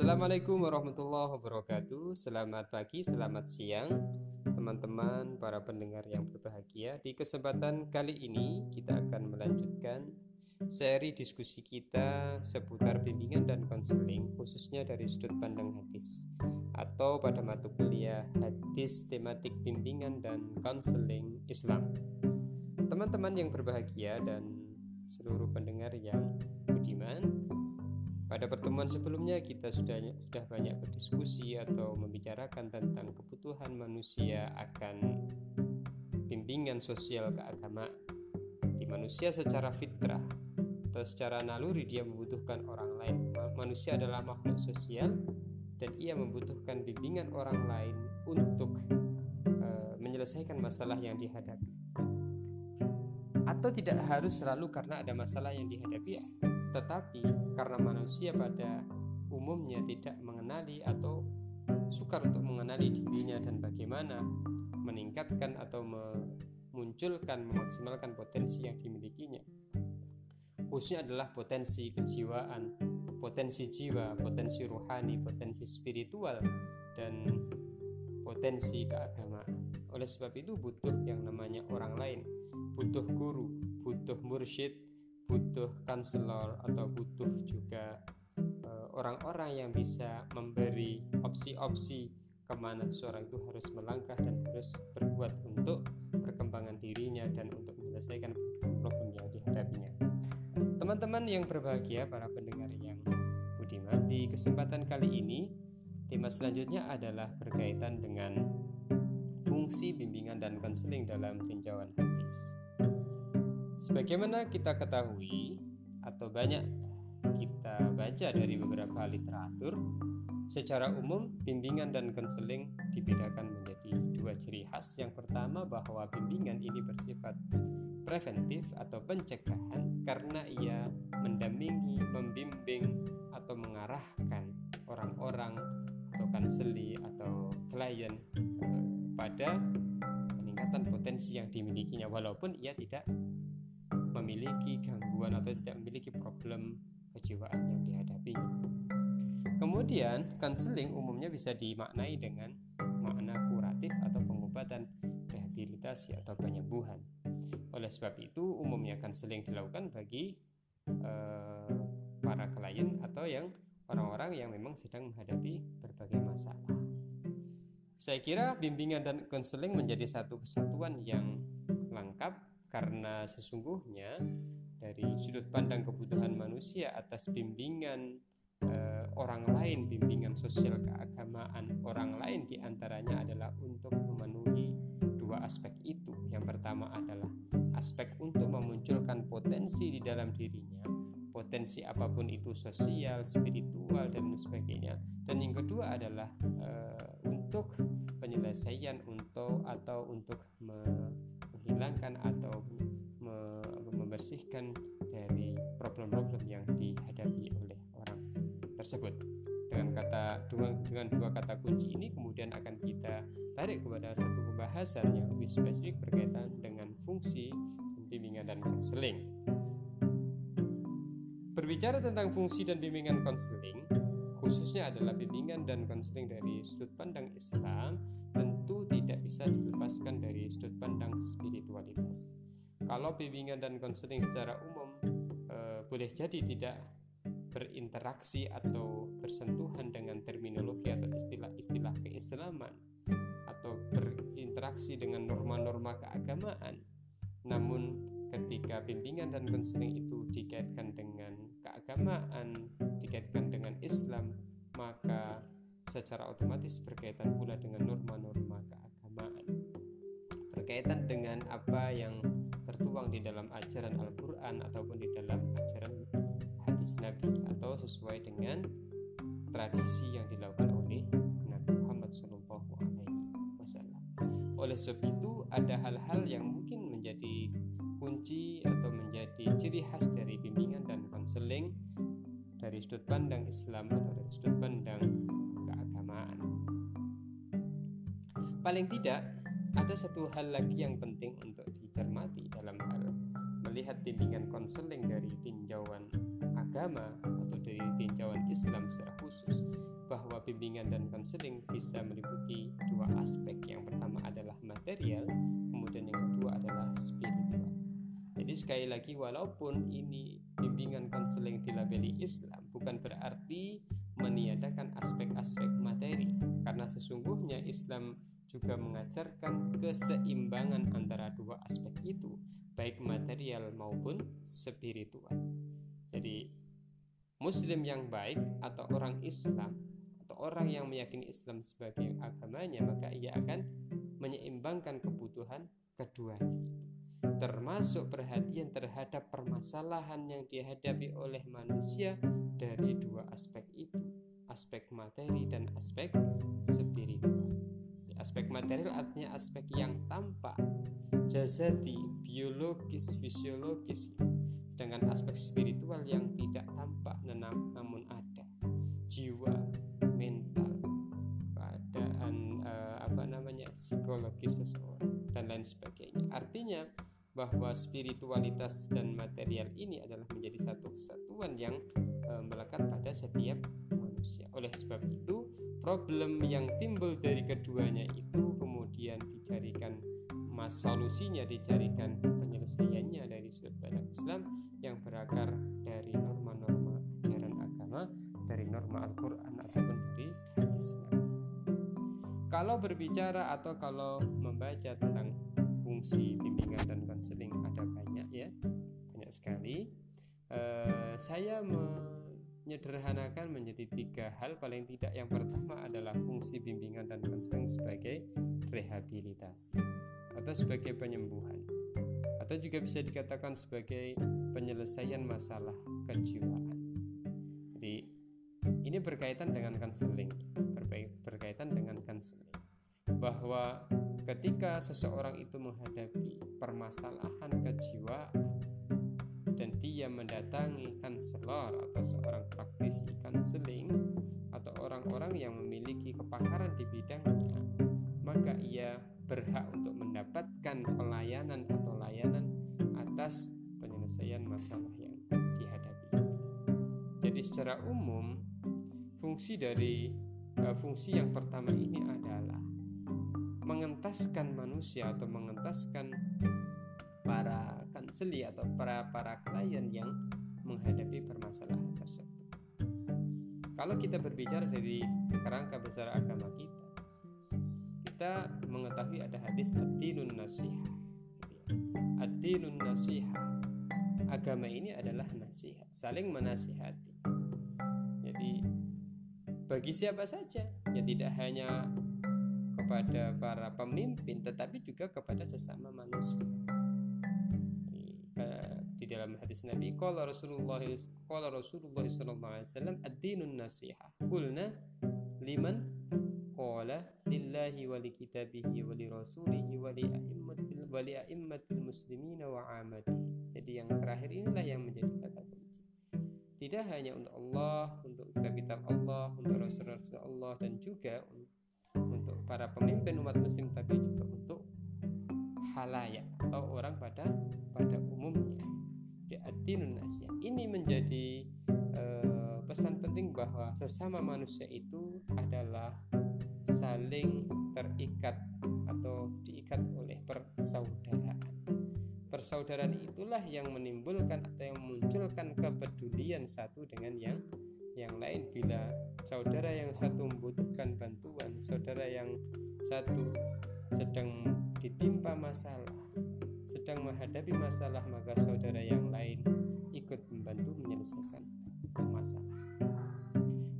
Assalamualaikum warahmatullahi wabarakatuh. Selamat pagi, selamat siang, teman-teman, para pendengar yang berbahagia. Di kesempatan kali ini, kita akan melanjutkan seri diskusi kita seputar bimbingan dan konseling, khususnya dari sudut pandang hadis, atau pada mata kuliah hadis tematik bimbingan dan konseling Islam. Teman-teman yang berbahagia dan seluruh pendengar yang budiman, pada pertemuan sebelumnya kita sudah sudah banyak berdiskusi atau membicarakan tentang kebutuhan manusia akan bimbingan sosial keagamaan. Di manusia secara fitrah atau secara naluri dia membutuhkan orang lain. Manusia adalah makhluk sosial dan ia membutuhkan bimbingan orang lain untuk uh, menyelesaikan masalah yang dihadapi. Atau tidak harus selalu karena ada masalah yang dihadapi, tetapi karena manusia pada umumnya tidak mengenali atau sukar untuk mengenali dirinya dan bagaimana meningkatkan atau memunculkan memaksimalkan potensi yang dimilikinya. Khususnya adalah potensi kejiwaan potensi jiwa potensi rohani potensi spiritual dan potensi keagamaan. Oleh sebab itu butuh yang namanya orang lain butuh guru butuh mursyid butuh konselor atau butuh juga eh, orang-orang yang bisa memberi opsi-opsi ke mana seorang itu harus melangkah dan harus berbuat untuk perkembangan dirinya dan untuk menyelesaikan problem yang dihadapinya. Teman-teman yang berbahagia, para pendengar yang budiman, di kesempatan kali ini tema selanjutnya adalah berkaitan dengan fungsi bimbingan dan konseling dalam tinjauan hadis. Sebagaimana kita ketahui atau banyak kita baca dari beberapa literatur, secara umum bimbingan dan konseling dibedakan menjadi dua ciri khas. Yang pertama bahwa bimbingan ini bersifat preventif atau pencegahan karena ia mendampingi, membimbing atau mengarahkan orang-orang atau konseli atau klien eh, pada peningkatan potensi yang dimilikinya walaupun ia tidak memiliki gangguan atau tidak memiliki problem kejiwaan yang dihadapi. Kemudian, konseling umumnya bisa dimaknai dengan makna kuratif atau pengobatan, rehabilitasi atau penyembuhan. Oleh sebab itu, umumnya konseling dilakukan bagi uh, para klien atau yang orang-orang yang memang sedang menghadapi berbagai masalah. Saya kira bimbingan dan konseling menjadi satu kesatuan yang lengkap karena sesungguhnya dari sudut pandang kebutuhan manusia atas bimbingan eh, orang lain, bimbingan sosial keagamaan orang lain di antaranya adalah untuk memenuhi dua aspek itu. Yang pertama adalah aspek untuk memunculkan potensi di dalam dirinya, potensi apa pun itu sosial, spiritual dan sebagainya. Dan yang kedua adalah eh, untuk penyelesaian untuk atau untuk menghilangkan atau membersihkan dari problem-problem yang dihadapi oleh orang tersebut. Dengan kata dua, dengan dua kata kunci ini kemudian akan kita tarik kepada satu pembahasan yang lebih spesifik berkaitan dengan fungsi bimbingan dan konseling. Berbicara tentang fungsi dan bimbingan konseling, khususnya adalah bimbingan dan konseling dari sudut pandang Islam, tentu bisa dilepaskan dari sudut pandang spiritualitas. Kalau bimbingan dan konseling secara umum e, boleh jadi tidak berinteraksi atau bersentuhan dengan terminologi atau istilah-istilah keislaman atau berinteraksi dengan norma-norma keagamaan. Namun ketika bimbingan dan konseling itu dikaitkan dengan keagamaan, dikaitkan dengan Islam, maka secara otomatis berkaitan pula dengan norma-norma keagamaan. Berkaitan dengan apa yang tertuang di dalam ajaran Al-Quran ataupun di dalam ajaran hadis Nabi atau sesuai dengan tradisi yang dilakukan oleh Nabi Muhammad SAW. Oleh sebab itu ada hal-hal yang mungkin menjadi kunci atau menjadi ciri khas dari bimbingan dan konseling dari sudut pandang Islam atau dari sudut pandang keagamaan. Paling tidak ada satu hal lagi yang penting untuk dicermati dalam hal melihat bimbingan konseling dari tinjauan agama atau dari tinjauan Islam secara khusus bahwa bimbingan dan konseling bisa meliputi dua aspek. Yang pertama adalah material, kemudian yang kedua adalah spiritual. Jadi sekali lagi walaupun ini bimbingan konseling dilabeli Islam bukan berarti meniadakan aspek-aspek materi karena sesungguhnya Islam juga mengajarkan keseimbangan antara dua aspek itu, baik material maupun spiritual. Jadi, Muslim yang baik atau orang Islam atau orang yang meyakini Islam sebagai agamanya, maka ia akan menyeimbangkan kebutuhan keduanya termasuk perhatian terhadap permasalahan yang dihadapi oleh manusia dari dua aspek itu, aspek materi dan aspek spiritual. Aspek material artinya aspek yang tampak, jasadi, biologis, fisiologis. Sedangkan aspek spiritual yang tidak tampak namun ada. Jiwa, mental, keadaan eh, apa namanya? psikologis seseorang dan lain sebagainya. Artinya bahwa spiritualitas dan material ini adalah menjadi satu kesatuan yang e, melekat pada setiap manusia. Oleh sebab itu, problem yang timbul dari keduanya itu kemudian dicarikan mas solusinya dicarikan penyelesaiannya dari sudut pandang Islam yang berakar dari norma-norma ajaran agama dari norma Al-Qur'an ataupun dari Islam. Kalau berbicara atau kalau membaca tentang fungsi bimbingan dan konseling ada banyak ya, banyak sekali. Uh, saya menyederhanakan menjadi tiga hal paling tidak. Yang pertama adalah fungsi bimbingan dan konseling sebagai rehabilitasi atau sebagai penyembuhan atau juga bisa dikatakan sebagai penyelesaian masalah kejiwaan. Jadi ini berkaitan dengan konseling berkaitan dengan konseling. Bahwa ketika seseorang itu menghadapi permasalahan kejiwaan dia mendatangi konselor atau seorang praktisi konseling atau orang-orang yang memiliki kepakaran di bidangnya, maka ia berhak untuk mendapatkan pelayanan atau layanan atas penyelesaian masalah yang dihadapi. Jadi secara umum fungsi dari uh, fungsi yang pertama ini adalah mengentaskan manusia atau mengentaskan para konseli atau para para klien yang menghadapi permasalahan tersebut. Kalau kita berbicara dari kerangka besar agama kita, kita mengetahui ada hadis ad-dinun nasihat. Gitu ya. Ad-dinun. Agama ini adalah nasihat, saling menasihati. Jadi bagi siapa saja, ya tidak hanya kepada para pemimpin tetapi juga kepada sesama manusia dalam hadis Nabi qala Rasulullah qala Rasulullah sallallahu alaihi wasallam ad-dinun nasiha. Qulna liman? Qala lillahi wa li kitabihi wa li rasulihi wa li a'immatil wa li a'immatil muslimina wa amati jadi yang terakhir inilah yang menjadi kata kunci. Tidak hanya untuk Allah untuk kitab-kitab Allah untuk rasul-rasul Allah dan juga untuk para pemimpin umat muslim tapi juga untuk halayak atau orang pada pada umumnya di adinun nasya ini menjadi uh, pesan penting bahwa sesama manusia itu adalah saling terikat atau diikat oleh persaudaraan. Persaudaraan itulah yang menimbulkan atau yang memunculkan kepedulian satu dengan yang yang lain. Bila saudara yang satu membutuhkan bantuan, saudara yang satu sedang ditimpa masalah, sedang menghadapi masalah, maka saudara yang lain ikut membantu menyelesaikan masalah.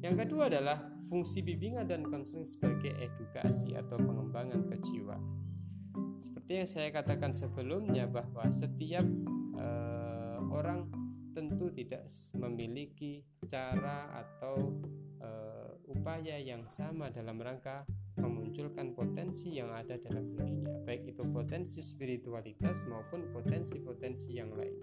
Yang kedua adalah fungsi bimbingan dan konseling sebagai edukasi atau pengembangan kejiwaan. Seperti yang saya katakan sebelumnya bahwa setiap uh, orang tentu tidak memiliki cara atau uh, upaya yang sama dalam rangka memunculkan potensi yang ada dalam dirinya, baik itu potensi spiritualitas maupun potensi-potensi yang lain.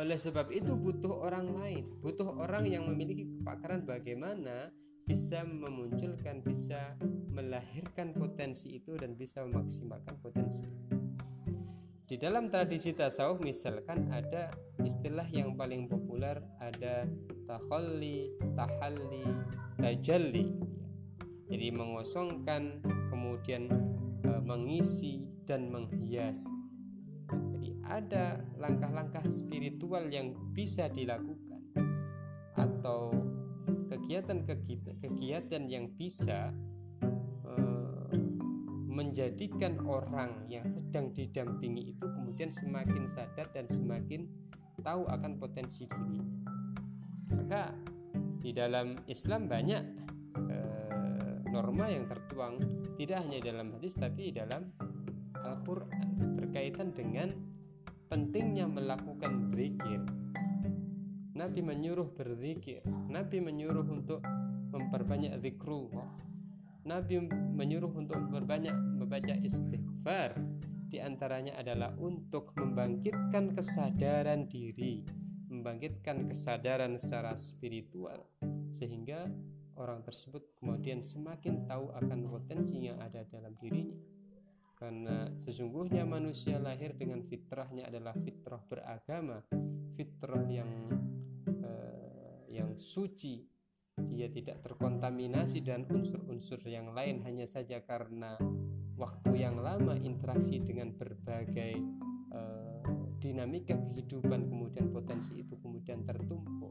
Oleh sebab itu butuh orang lain, butuh orang yang memiliki kepakaran bagaimana bisa memunculkan, bisa melahirkan potensi itu dan bisa memaksimalkan potensi. di dalam tradisi tasawuf misalkan ada istilah yang paling populer ada takhalli, tahalli, tajalli. Jadi mengosongkan, kemudian e, mengisi dan menghias. Jadi ada langkah-langkah spiritual yang bisa dilakukan atau kegiatan-kegiatan yang bisa menjadikan orang yang sedang didampingi itu kemudian semakin sadar dan semakin tahu akan potensi diri. Maka di dalam Islam banyak norma yang tertuang tidak hanya dalam hadis tapi dalam Al-Qur'an berkaitan dengan pentingnya melakukan zikir. Nabi menyuruh berzikir, Nabi menyuruh untuk memperbanyak zikrullah Nabi menyuruh untuk berbanyak membaca istighfar di antaranya adalah untuk membangkitkan kesadaran diri, membangkitkan kesadaran secara spiritual sehingga orang tersebut kemudian semakin tahu akan potensi yang ada dalam dirinya. Karena sesungguhnya manusia lahir dengan fitrahnya adalah fitrah beragama, fitrah yang uh, yang suci, dia tidak terkontaminasi dan unsur-unsur yang lain hanya saja karena waktu yang lama interaksi dengan berbagai uh, dinamika kehidupan kemudian potensi itu kemudian tertumpuk.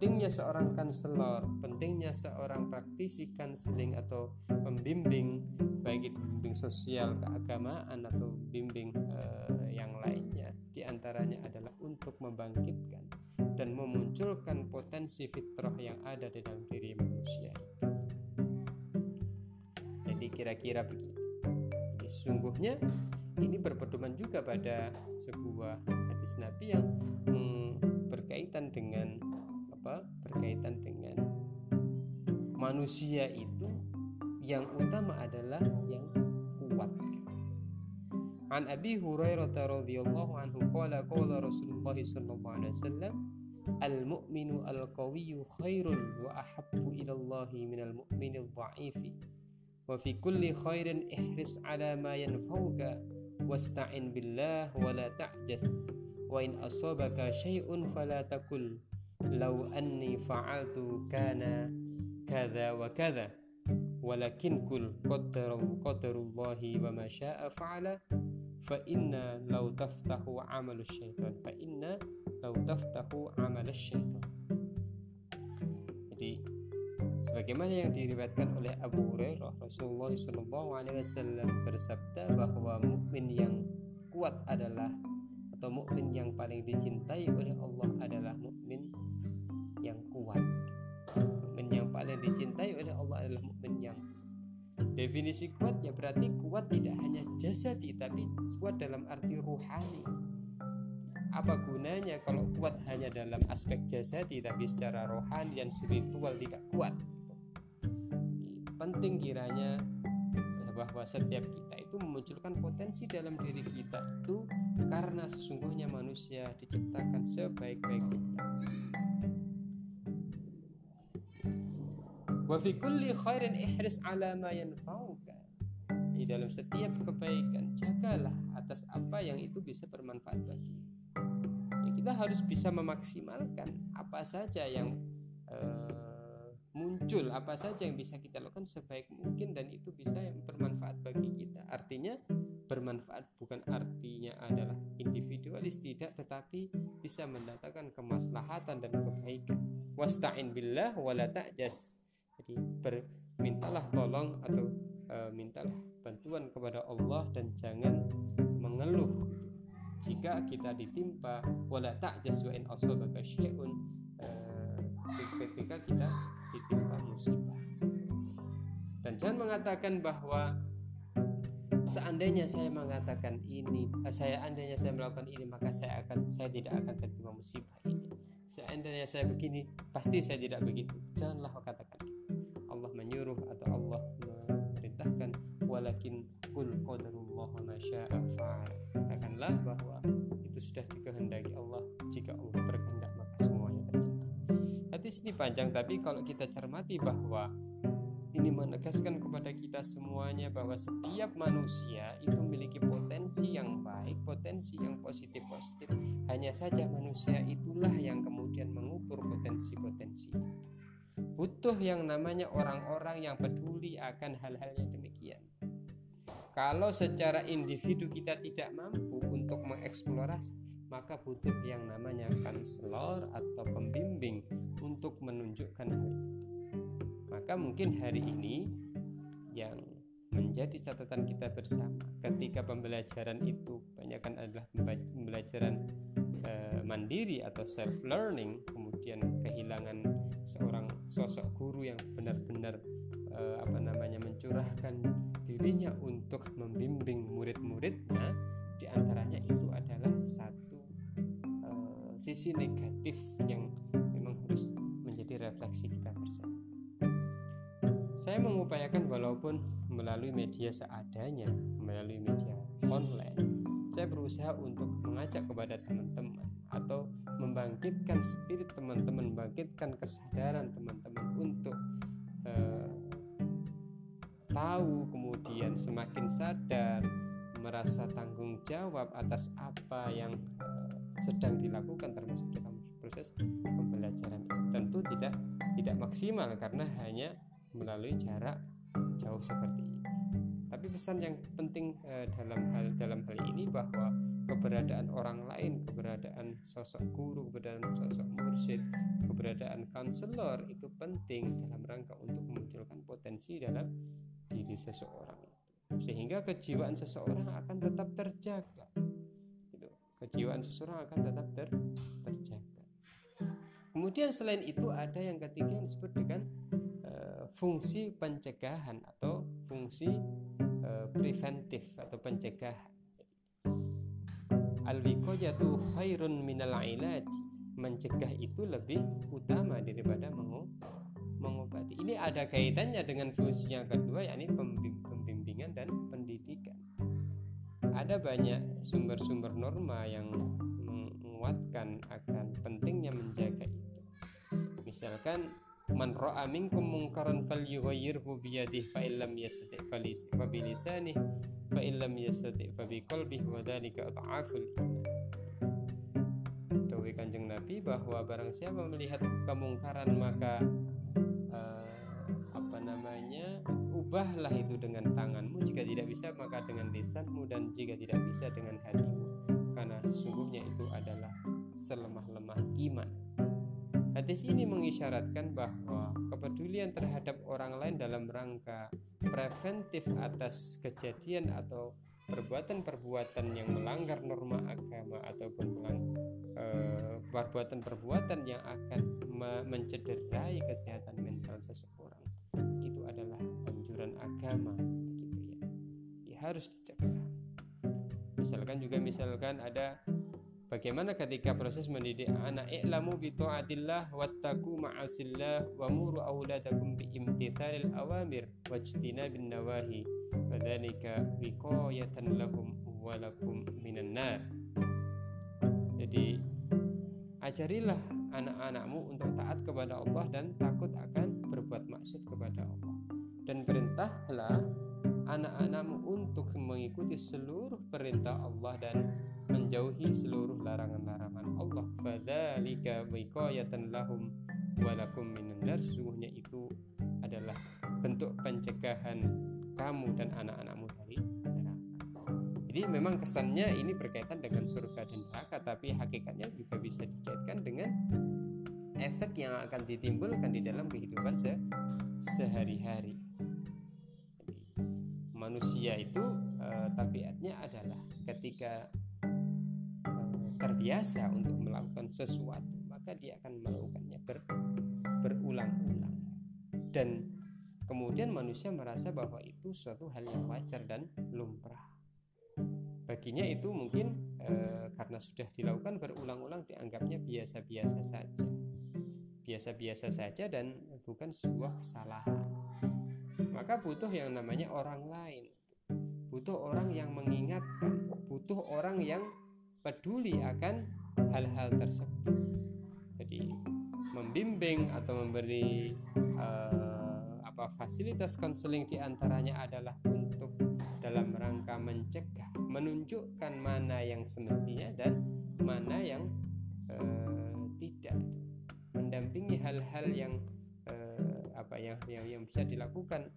Pentingnya seorang kanselor, pentingnya seorang praktisi kanseling atau pembimbing baik itu pembimbing sosial, keagamaan atau bimbing uh, yang lainnya di antaranya adalah untuk membangkitkan dan memunculkan potensi fitrah yang ada di dalam diri manusia Jadi kira-kira begitu. Jadi sesungguhnya ini berpedoman juga pada sebuah hadis Nabi yang berkaitan dengan apa? Berkaitan dengan manusia itu yang utama adalah yang kuat. An Abi Hurairah radhiyallahu anhu qala qala Rasulullah sallallahu alaihi wasallam Al-mu'minu al-qawiyyu khairun wa ahabbu ila Allah minal mu'minil dha'ifi. Wa fi kulli khairin ihris ala ma yanfa'uka wasta'in billah wa la ta'jas. Wa in asabaka syai'un fala takul law anni fa'altu kana kadza wa kadza. Walakin kul qaddaru qaddarullahi wa ma sya'a fa'ala fa inna law taftahu 'amalu syaitan fa inna lau jadi sebagaimana yang diriwayatkan oleh Abu Hurairah Rasulullah SAW bersabda bahwa mukmin yang kuat adalah atau mukmin yang paling dicintai oleh Allah adalah mukmin yang dicintai oleh Allah adalah mukmin yang definisi kuat ya berarti kuat tidak hanya jasadi tapi kuat dalam arti ruhani apa gunanya kalau kuat hanya dalam aspek jasadi tapi secara rohani dan spiritual tidak kuat penting kiranya bahwa setiap kita itu memunculkan potensi dalam diri kita itu karena sesungguhnya manusia diciptakan sebaik-baik cipta. Wa fi kulli khairin ihris ala ma yanfa'uka. Di dalam setiap kebaikan jagalah atas apa yang itu bisa bermanfaat bagi. Kita harus bisa memaksimalkan apa saja yang uh, muncul apa saja yang bisa kita lakukan sebaik mungkin dan itu bisa bermanfaat bagi kita. Artinya bermanfaat bukan artinya adalah individualis tidak tetapi bisa mendatangkan kemaslahatan dan kebaikan. Wasta'in billah wala ta'jas jadi bermintalah tolong atau uh, mintalah bantuan kepada Allah dan jangan mengeluh jika kita ditimpa wala ta'jas wa in eh, ketika kita ditimpa musibah. Dan jangan mengatakan bahwa seandainya saya mengatakan ini eh, saya andainya saya melakukan ini maka saya akan saya tidak akan tertimpa musibah ini. Seandainya saya begini pasti saya tidak begitu. Janganlah katakan walakin kul qadarullah ma syaa katakanlah bahwa itu sudah dikehendaki Allah jika Allah berkehendak maka semuanya terjadi hadis ini panjang tapi kalau kita cermati bahwa ini menegaskan kepada kita semuanya bahwa setiap manusia itu memiliki potensi yang baik, potensi yang positif-positif. Hanya saja manusia itulah yang kemudian mengukur potensi-potensi. Butuh yang namanya orang-orang yang peduli akan hal-hal yang. Kalau secara individu kita tidak mampu untuk mengeksplorasi, maka butuh yang namanya konselor atau pembimbing untuk menunjukkan hal itu. Maka mungkin hari ini yang menjadi catatan kita bersama ketika pembelajaran itu banyakkan adalah pembelajaran uh, mandiri atau self learning kemudian kehilangan seorang sosok guru yang benar-benar uh, apa namanya mencurahkan dirinya untuk membimbing murid-muridnya di antaranya itu adalah satu uh, sisi negatif yang memang harus menjadi refleksi kita bersama. Saya mengupayakan walaupun melalui media seadanya, melalui media online, saya berusaha untuk mengajak kepada teman-teman atau membangkitkan spirit teman-teman, membangkitkan kesadaran teman-teman untuk tahu kemudian semakin sadar merasa tanggung jawab atas apa yang uh, sedang dilakukan termasuk dalam proses pembelajaran itu tentu tidak tidak maksimal karena hanya melalui jarak jauh seperti ini. Tapi pesan yang penting eh, dalam hal dalam hal ini bahwa keberadaan orang lain, keberadaan sosok guru, keberadaan sosok mursyid, keberadaan konselor itu penting dalam rangka untuk memunculkan potensi dalam diri seseorang. Sehingga kejiwaan seseorang akan tetap terjaga. Gitu. Kejiwaan seseorang akan tetap ter, terjaga. Kemudian selain itu ada yang ketiga yang disebut dengan fungsi pencegahan atau fungsi uh, preventif atau pencegahan. Al-wiqayatu khairun minal ilaj. Mencegah itu lebih utama daripada mengobati. Ini ada kaitannya dengan fungsi yang kedua yakni pembimbingan dan pendidikan. Ada banyak sumber-sumber norma yang menguatkan akan pentingnya menjaga itu. Misalkan man ra'a minkum munkaran falyughayyirhu bi yadihi fa illam yastati' fa bi lisanihi fa illam yastati' fa bi qalbihi wa dzalika adhaful iman Dawi Kanjeng Nabi bahwa barang siapa melihat kemungkaran maka ubahlah itu dengan tanganmu. Jika tidak bisa maka dengan lisanmu. Dan jika tidak bisa dengan hatimu. Karena sesungguhnya itu adalah selemah-lemah iman. Hadis ini mengisyaratkan bahwa kepedulian terhadap orang lain dalam rangka preventif atas kejadian atau perbuatan-perbuatan yang melanggar norma agama ataupun eh, perbuatan-perbuatan yang akan mencederai kesehatan mental seseorang. Itu adalah agama begitu ya. ya harus dicegah misalkan juga misalkan ada Bagaimana ketika proses mendidik anak i'lamu bi taatillah wattaqu ma'asillah wa muru auladakum bi imtithalil awamir wajtinabin nawahi fadzalika wiqayatan lahum wa lakum minan nar. Jadi ajarilah anak-anakmu untuk taat kepada Allah dan takut akan berbuat maksud kepada Allah. Dan perintahlah anak-anakmu untuk mengikuti seluruh perintah Allah dan menjauhi seluruh larangan-larangan Allah fadzalika wiqayatan lahum walakum minan nar sesungguhnya itu adalah bentuk pencegahan kamu dan anak-anakmu dari neraka. Jadi memang kesannya ini berkaitan dengan surga dan neraka tapi hakikatnya juga bisa dikaitkan dengan efek yang akan ditimbulkan di dalam kehidupan se sehari-hari. Manusia itu e, tabiatnya adalah ketika terbiasa untuk melakukan sesuatu maka dia akan melakukannya ber, berulang-ulang. Dan kemudian manusia merasa bahwa itu suatu hal yang wajar dan lumrah. Baginya itu mungkin e, karena sudah dilakukan berulang-ulang dianggapnya biasa-biasa saja. Biasa-biasa saja dan bukan sebuah kesalahan maka butuh yang namanya orang lain. Butuh orang yang mengingatkan. Butuh orang yang peduli akan hal-hal tersebut. Jadi membimbing atau memberi uh, apa fasilitas konseling di antaranya adalah untuk dalam rangka mencegah, menunjukkan mana yang semestinya dan mana yang uh, tidak, mendampingi hal-hal yang uh, apa yang, yang yang bisa dilakukan,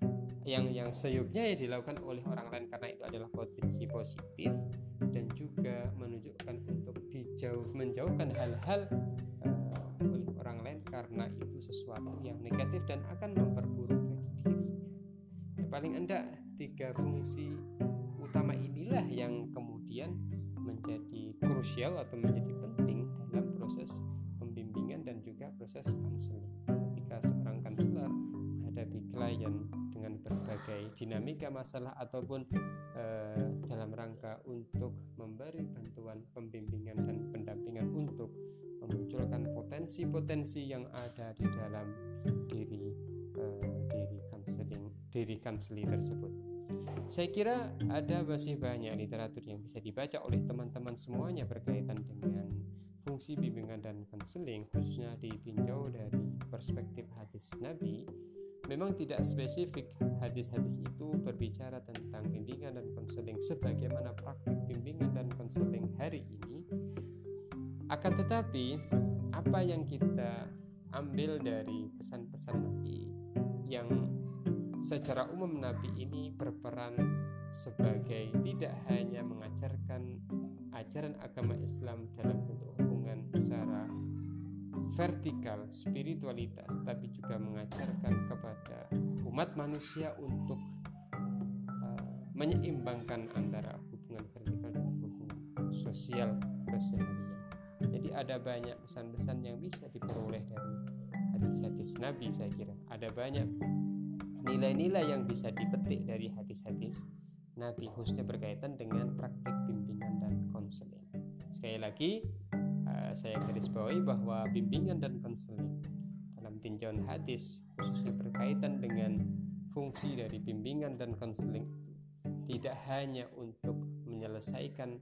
yang yang seyuknya ya dilakukan oleh orang lain karena itu adalah potensi positif dan juga menunjukkan untuk dijauh menjauhkan hal-hal karena itu sesuatu yang negatif dan akan memperburuk bagi dirinya. Ya, paling enggak tiga fungsi utama inilah yang kemudian menjadi krusial atau menjadi penting dalam proses pembimbingan dan juga proses konseling. Ketika seorang konselor menghadapi klien dengan berbagai dinamika masalah ataupun eh, dalam rangka untuk memberi bantuan pembimbingan dan pendampingan untuk memunculkan potensi-potensi yang ada di dalam diri uh, diri konseling diri konseli tersebut. Saya kira ada masih banyak literatur yang bisa dibaca oleh teman-teman semuanya berkaitan dengan fungsi bimbingan dan konseling khususnya ditinjau dari perspektif hadis Nabi memang tidak spesifik hadis-hadis itu berbicara tentang bimbingan dan konseling. Sebagaimana praktik bimbingan dan konseling hari ini akan tetapi, apa yang kita ambil dari pesan-pesan Nabi yang secara umum Nabi ini berperan sebagai tidak hanya mengajarkan ajaran agama Islam dalam bentuk hubungan secara vertikal spiritualitas tapi juga mengajarkan kepada umat manusia untuk uh, menyeimbangkan antara hubungan vertikal dan hubungan sosial keseharian jadi ada banyak pesan-pesan yang bisa diperoleh dari hadis-hadis Nabi saya kira. Ada banyak nilai-nilai yang bisa dipetik dari hadis-hadis Nabi khususnya berkaitan dengan praktik bimbingan dan konseling. Sekali lagi saya garis bawahi bahwa bimbingan dan konseling dalam tinjauan hadis khususnya berkaitan dengan fungsi dari bimbingan dan konseling tidak hanya untuk menyelesaikan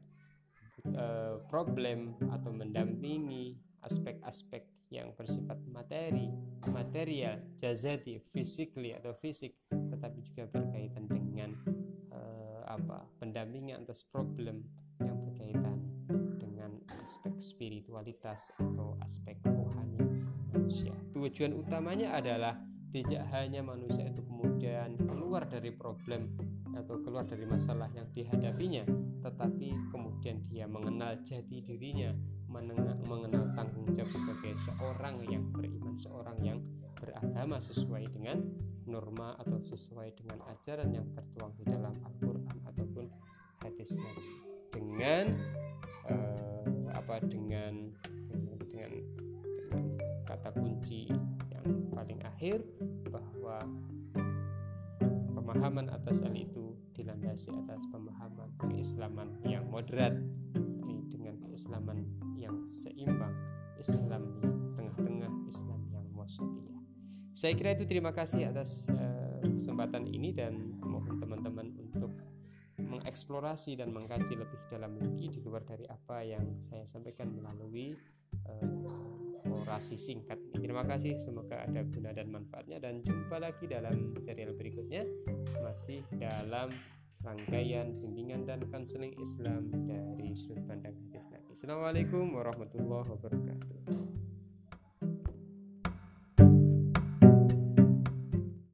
uh, problem atau mendampingi aspek-aspek yang bersifat materi, material, jazati, physically atau fisik, tetapi juga berkaitan dengan uh, apa pendampingan atas problem yang berkaitan aspek spiritualitas atau aspek rohani manusia. Tujuan utamanya adalah tidak hanya manusia itu kemudian keluar dari problem atau keluar dari masalah yang dihadapinya, tetapi kemudian dia mengenal jati dirinya, mengenal tanggung jawab sebagai seorang yang beriman, seorang yang beragama sesuai dengan norma atau sesuai dengan ajaran yang tertuang di dalam Al-Quran ataupun hadis Nabi dengan apa dengan dengan, dengan kata kunci paling akhir bahwa pemahaman atas hal itu dilandasi atas pemahaman keislaman yang moderat dengan keislaman yang seimbang Islam yang tengah-tengah Islam yang wasatiyah saya kira itu terima kasih atas uh, kesempatan ini dan mengeksplorasi dan mengkaji lebih dalam lagi di luar dari apa yang saya sampaikan melalui uh, orasi singkat Terima kasih, semoga ada guna dan manfaatnya dan jumpa lagi dalam serial berikutnya masih dalam rangkaian bimbingan dan konseling Islam dari sudut pandang hadis Nabi. Assalamualaikum warahmatullahi wabarakatuh.